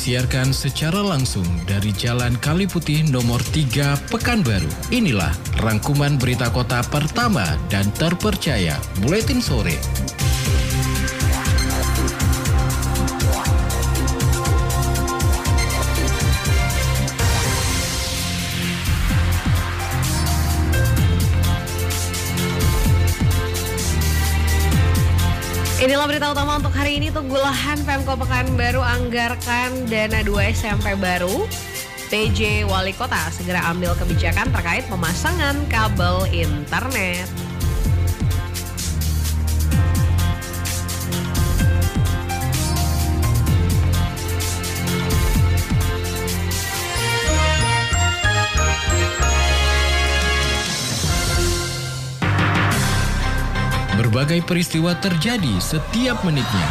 disiarkan secara langsung dari Jalan Kali Putih nomor 3 Pekanbaru. Inilah rangkuman berita kota pertama dan terpercaya Buletin Sore. Inilah berita utama untuk hari ini. Tunggulahan Pemko Pekanbaru anggarkan dana 2 SMP baru. PJ Wali Kota segera ambil kebijakan terkait pemasangan kabel internet. Berbagai peristiwa terjadi setiap menitnya.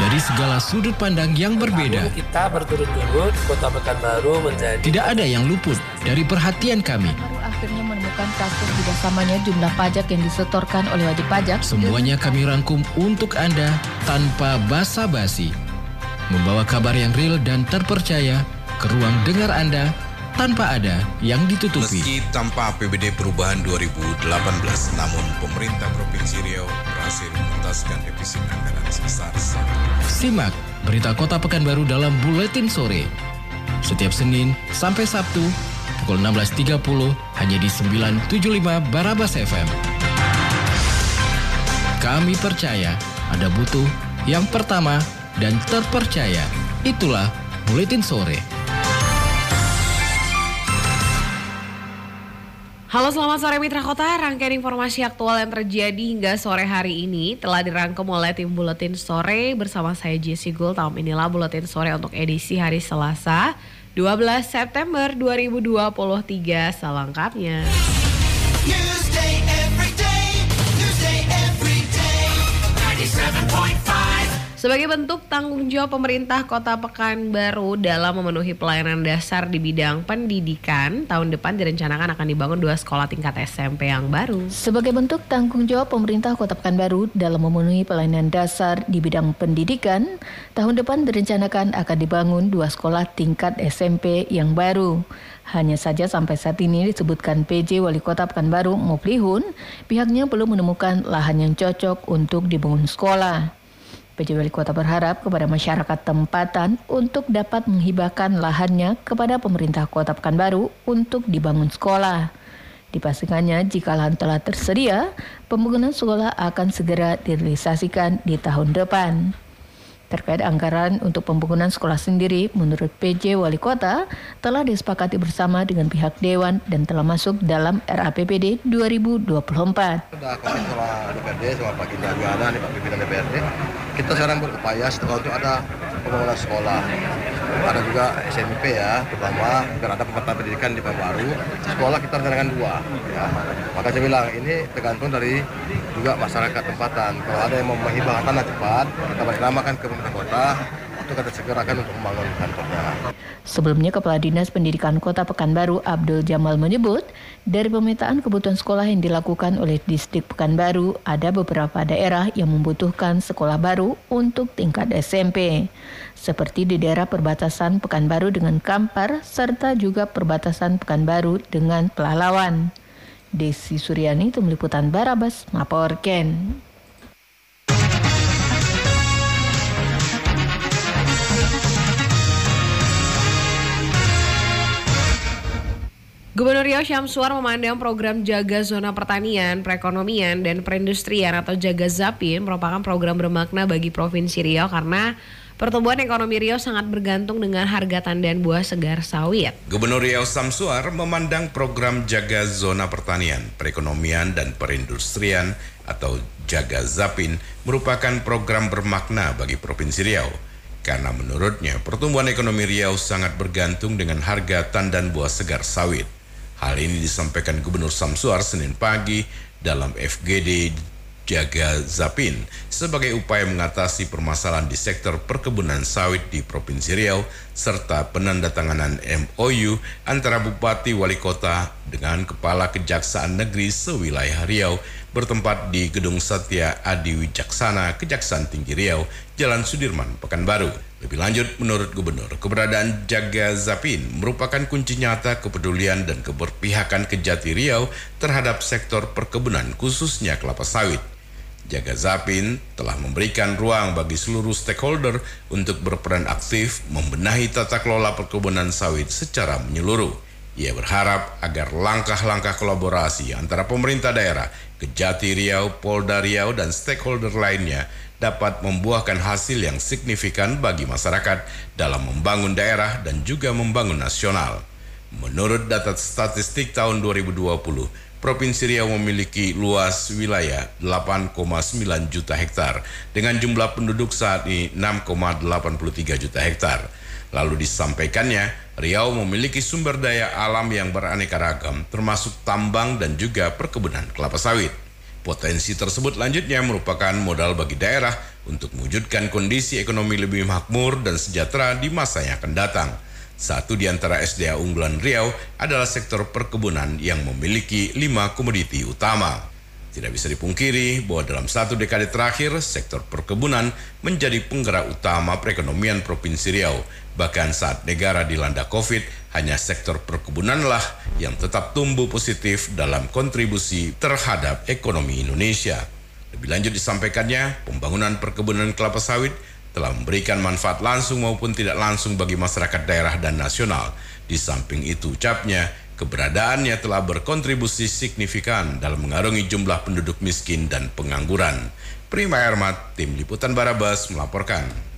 Dari segala sudut pandang yang berbeda, kita berturut-turut Kota Pekanbaru menjadi tidak ada yang luput dari perhatian kami. Akhirnya menemukan kasus tidak samanya jumlah pajak yang disetorkan oleh wajib pajak. Semuanya kami rangkum untuk Anda tanpa basa-basi. Membawa kabar yang real dan terpercaya ke ruang dengar Anda tanpa ada yang ditutupi. Meski tanpa APBD perubahan 2018, namun pemerintah Provinsi Riau berhasil menuntaskan defisit anggaran sebesar Simak berita Kota Pekanbaru dalam Buletin Sore. Setiap Senin sampai Sabtu pukul 16.30 hanya di 975 Barabas FM. Kami percaya Anda butuh yang pertama dan terpercaya. Itulah Buletin Sore. Halo selamat sore Mitra Kota, rangkaian informasi aktual yang terjadi hingga sore hari ini telah dirangkum oleh tim Buletin Sore bersama saya Jesse Tahun Inilah Buletin Sore untuk edisi hari Selasa 12 September 2023 selengkapnya. Newsday, sebagai bentuk tanggung jawab pemerintah Kota Pekanbaru dalam memenuhi pelayanan dasar di bidang pendidikan, tahun depan direncanakan akan dibangun dua sekolah tingkat SMP yang baru. Sebagai bentuk tanggung jawab pemerintah Kota Pekanbaru dalam memenuhi pelayanan dasar di bidang pendidikan, tahun depan direncanakan akan dibangun dua sekolah tingkat SMP yang baru. Hanya saja sampai saat ini disebutkan PJ Wali Kota Pekanbaru Muplihun, pihaknya belum menemukan lahan yang cocok untuk dibangun sekolah. PJ Wali Kota berharap kepada masyarakat tempatan untuk dapat menghibahkan lahannya kepada pemerintah Kota Pekanbaru untuk dibangun sekolah. Dipastikannya jika lahan telah tersedia, pembangunan sekolah akan segera direalisasikan di tahun depan. Terkait anggaran untuk pembangunan sekolah sendiri, menurut PJ Wali Kota, telah disepakati bersama dengan pihak Dewan dan telah masuk dalam RAPBD 2024. Sudah kami DPRD, sama Pak Kinta Juana, Pak Pimpinan DPRD, kita sekarang berupaya setelah untuk ada pembangunan sekolah. Ada juga SMP ya, terutama biar ada pemerintah pendidikan di baru. Sekolah kita rencanakan dua. Ya. Maka saya bilang ini tergantung dari juga masyarakat tempatan. Kalau ada yang mau menghibah tanah cepat, kita balik namakan ke pemerintah kota, itu kita segerakan untuk membangun kantornya. Sebelumnya Kepala Dinas Pendidikan Kota Pekanbaru Abdul Jamal menyebut, dari pemetaan kebutuhan sekolah yang dilakukan oleh distrik Pekanbaru, ada beberapa daerah yang membutuhkan sekolah baru untuk tingkat SMP, seperti di daerah perbatasan Pekanbaru dengan Kampar, serta juga perbatasan Pekanbaru dengan Pelalawan. Desi Suryani, Tim Liputan Barabas, Maporken. Riau Syamsuar memandang program Jaga Zona Pertanian, Perekonomian, dan Perindustrian atau Jaga Zapin merupakan program bermakna bagi Provinsi Riau karena pertumbuhan ekonomi Riau sangat bergantung dengan harga tandan buah segar sawit. Gubernur Riau Samsuar memandang program Jaga Zona Pertanian, Perekonomian, dan Perindustrian atau Jaga Zapin merupakan program bermakna bagi Provinsi Riau karena menurutnya pertumbuhan ekonomi Riau sangat bergantung dengan harga tandan buah segar sawit. Hal ini disampaikan Gubernur Samsuar Senin pagi dalam FGD Jaga Zapin sebagai upaya mengatasi permasalahan di sektor perkebunan sawit di Provinsi Riau serta penandatanganan MOU antara Bupati Wali Kota dengan Kepala Kejaksaan Negeri sewilayah Riau bertempat di Gedung Satya Adi Wijaksana Kejaksaan Tinggi Riau, Jalan Sudirman, Pekanbaru. Lebih lanjut, menurut Gubernur, keberadaan Jaga Zapin merupakan kunci nyata kepedulian dan keberpihakan Kejati Riau terhadap sektor perkebunan khususnya kelapa sawit. Jaga Zapin telah memberikan ruang bagi seluruh stakeholder untuk berperan aktif membenahi tata kelola perkebunan sawit secara menyeluruh. Ia berharap agar langkah-langkah kolaborasi antara pemerintah daerah, Kejati Riau, Polda Riau, dan stakeholder lainnya dapat membuahkan hasil yang signifikan bagi masyarakat dalam membangun daerah dan juga membangun nasional. Menurut data statistik tahun 2020, Provinsi Riau memiliki luas wilayah 8,9 juta hektar dengan jumlah penduduk saat ini 6,83 juta hektar. Lalu disampaikannya, Riau memiliki sumber daya alam yang beraneka ragam termasuk tambang dan juga perkebunan kelapa sawit. Potensi tersebut lanjutnya merupakan modal bagi daerah untuk mewujudkan kondisi ekonomi lebih makmur dan sejahtera di masa yang akan datang. Satu di antara SDA unggulan Riau adalah sektor perkebunan yang memiliki lima komoditi utama. Tidak bisa dipungkiri bahwa dalam satu dekade terakhir, sektor perkebunan menjadi penggerak utama perekonomian Provinsi Riau. Bahkan saat negara dilanda COVID, hanya sektor perkebunanlah yang tetap tumbuh positif dalam kontribusi terhadap ekonomi Indonesia. Lebih lanjut disampaikannya, pembangunan perkebunan kelapa sawit telah memberikan manfaat langsung maupun tidak langsung bagi masyarakat daerah dan nasional. Di samping itu ucapnya, keberadaannya telah berkontribusi signifikan dalam mengarungi jumlah penduduk miskin dan pengangguran. Prima Ermat, Tim Liputan Barabas melaporkan.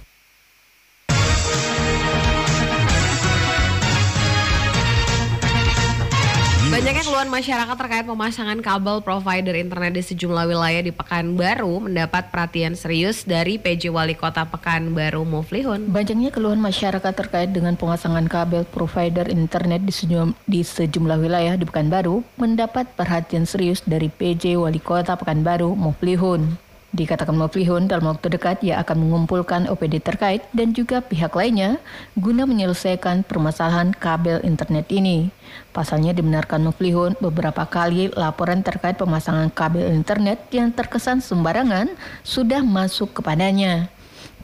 Banyaknya keluhan masyarakat terkait pemasangan kabel provider internet di sejumlah wilayah di Pekanbaru mendapat perhatian serius dari PJ Wali Kota Pekanbaru Muflihun. Banyaknya keluhan masyarakat terkait dengan pemasangan kabel provider internet di sejumlah, di sejumlah wilayah di Pekanbaru mendapat perhatian serius dari PJ Wali Kota Pekanbaru Muflihun. Dikatakan Muflihun dalam waktu dekat ia akan mengumpulkan OPD terkait dan juga pihak lainnya guna menyelesaikan permasalahan kabel internet ini. Pasalnya dibenarkan Muflihun beberapa kali laporan terkait pemasangan kabel internet yang terkesan sembarangan sudah masuk kepadanya.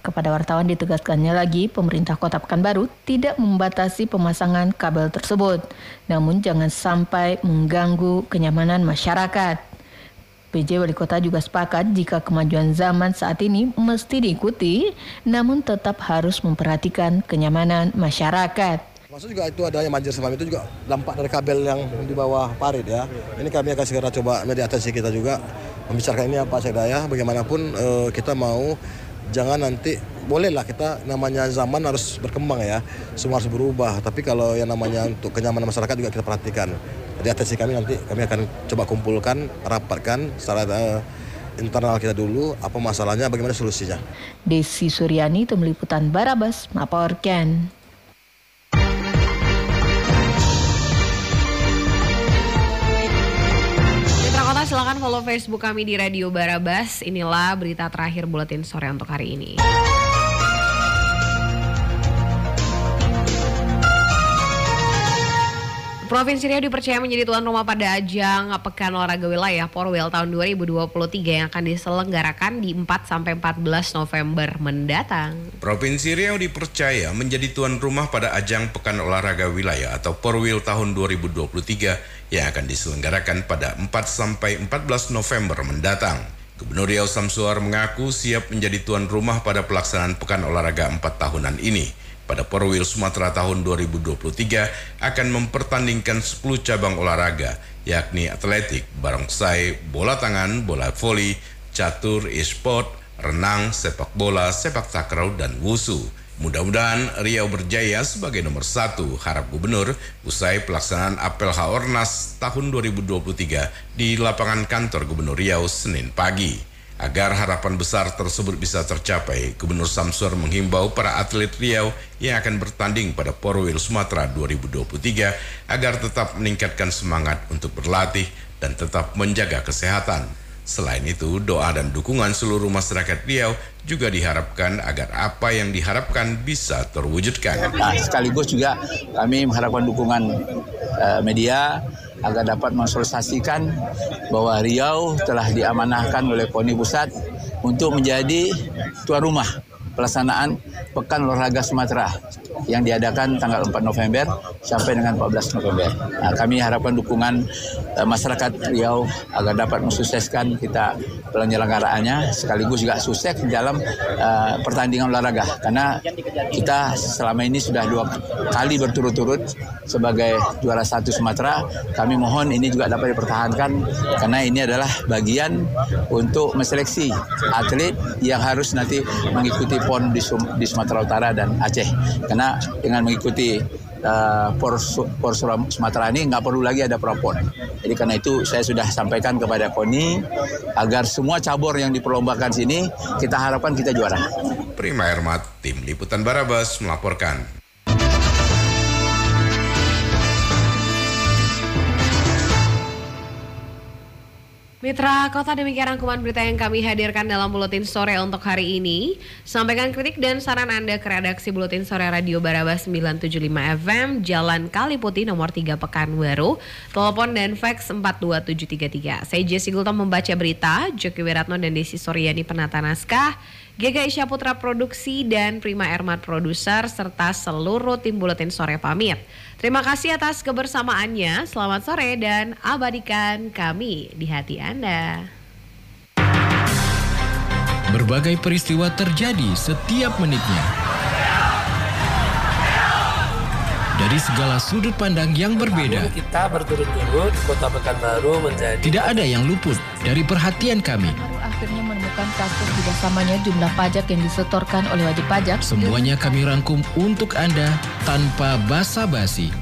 Kepada wartawan ditegaskannya lagi, pemerintah Kota Pekanbaru tidak membatasi pemasangan kabel tersebut, namun jangan sampai mengganggu kenyamanan masyarakat. PJ Wali Kota juga sepakat jika kemajuan zaman saat ini mesti diikuti, namun tetap harus memperhatikan kenyamanan masyarakat. Maksud juga itu adanya banjir semalam itu juga dampak dari kabel yang di bawah parit ya. Ini kami akan segera coba mediasi kita juga membicarakan ini apa saya bagaimanapun eh, kita mau jangan nanti bolehlah kita namanya zaman harus berkembang ya semua harus berubah tapi kalau yang namanya untuk kenyamanan masyarakat juga kita perhatikan di atensi kami nanti kami akan coba kumpulkan, rapatkan secara uh, internal kita dulu apa masalahnya, bagaimana solusinya. Desi Suryani, Tim Liputan Barabas, melaporkan. Kota silakan follow Facebook kami di Radio Barabas. Inilah berita terakhir buletin sore untuk hari ini. Provinsi Riau dipercaya menjadi tuan rumah pada ajang Pekan Olahraga Wilayah Porwil tahun 2023 yang akan diselenggarakan di 4 sampai 14 November mendatang. Provinsi Riau dipercaya menjadi tuan rumah pada ajang Pekan Olahraga Wilayah atau Porwil tahun 2023 yang akan diselenggarakan pada 4 sampai 14 November mendatang. Gubernur Riau Samsuar mengaku siap menjadi tuan rumah pada pelaksanaan Pekan Olahraga 4 tahunan ini pada Porwil Sumatera tahun 2023 akan mempertandingkan 10 cabang olahraga yakni atletik, barongsai, bola tangan, bola voli, catur, e-sport, renang, sepak bola, sepak takraw, dan wusu. Mudah-mudahan Riau berjaya sebagai nomor satu harap gubernur usai pelaksanaan apel Haornas tahun 2023 di lapangan kantor Gubernur Riau Senin pagi. Agar harapan besar tersebut bisa tercapai, Gubernur Samsur menghimbau para atlet Riau yang akan bertanding pada Porwil Sumatera 2023 agar tetap meningkatkan semangat untuk berlatih dan tetap menjaga kesehatan. Selain itu, doa dan dukungan seluruh masyarakat Riau juga diharapkan agar apa yang diharapkan bisa terwujudkan. Nah, sekaligus juga kami mengharapkan dukungan uh, media agar dapat mensosialisasikan bahwa Riau telah diamanahkan oleh KONI Pusat untuk menjadi tuan rumah pelaksanaan Pekan Olahraga Sumatera yang diadakan tanggal 4 November sampai dengan 14 November. Nah, kami harapkan dukungan uh, masyarakat Riau agar dapat mensukseskan kita penyelenggaraannya sekaligus juga sukses dalam uh, pertandingan olahraga karena kita selama ini sudah dua kali berturut-turut sebagai juara satu Sumatera. Kami mohon ini juga dapat dipertahankan karena ini adalah bagian untuk menseleksi atlet yang harus nanti mengikuti PON di, di Sumatera Utara dan Aceh. Karena dengan mengikuti uh, por, por Sumatera ini nggak perlu lagi ada propon. Jadi karena itu saya sudah sampaikan kepada KONI agar semua cabur yang diperlombakan sini kita harapkan kita juara. Prima Ermat, tim Liputan Barabas melaporkan. Mitra Kota demikian rangkuman berita yang kami hadirkan dalam Buletin Sore untuk hari ini. Sampaikan kritik dan saran Anda ke redaksi Buletin Sore Radio Barabas 975 FM, Jalan Kali Putih nomor 3 Pekanbaru, telepon dan fax 42733. Saya Jesse Gultom membaca berita, Joki Wiratno dan Desi Soryani penata naskah, Gega Isya Putra Produksi dan Prima Ermat Produser serta seluruh tim Buletin Sore pamit. Terima kasih atas kebersamaannya. Selamat sore dan abadikan kami di hati Anda. Berbagai peristiwa terjadi setiap menitnya dari segala sudut pandang yang berbeda. kita berturut-turut Kota Pekanbaru menjadi tidak ada yang luput dari perhatian kami. Akhirnya menemukan kasus tidak samanya jumlah pajak yang disetorkan oleh wajib pajak. Semuanya kami rangkum untuk Anda tanpa basa-basi.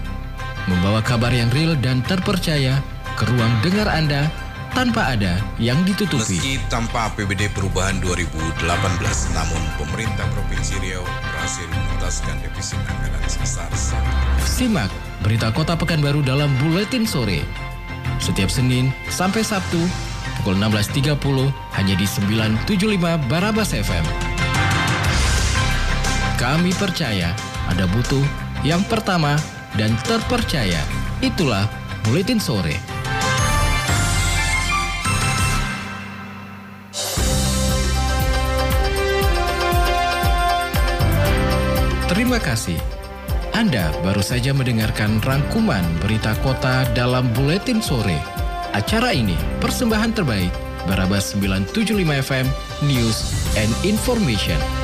Membawa kabar yang real dan terpercaya ke ruang dengar Anda tanpa ada yang ditutupi. Meski tanpa APBD perubahan 2018, namun pemerintah Provinsi Riau berhasil menuntaskan defisit anggaran sebesar Simak berita Kota Pekanbaru dalam Buletin Sore. Setiap Senin sampai Sabtu pukul 16.30 hanya di 975 Barabas FM. Kami percaya ada butuh yang pertama dan terpercaya. Itulah Buletin Sore. Terima kasih. Anda baru saja mendengarkan rangkuman berita kota dalam Buletin Sore. Acara ini persembahan terbaik Barabas 975 FM News and Information.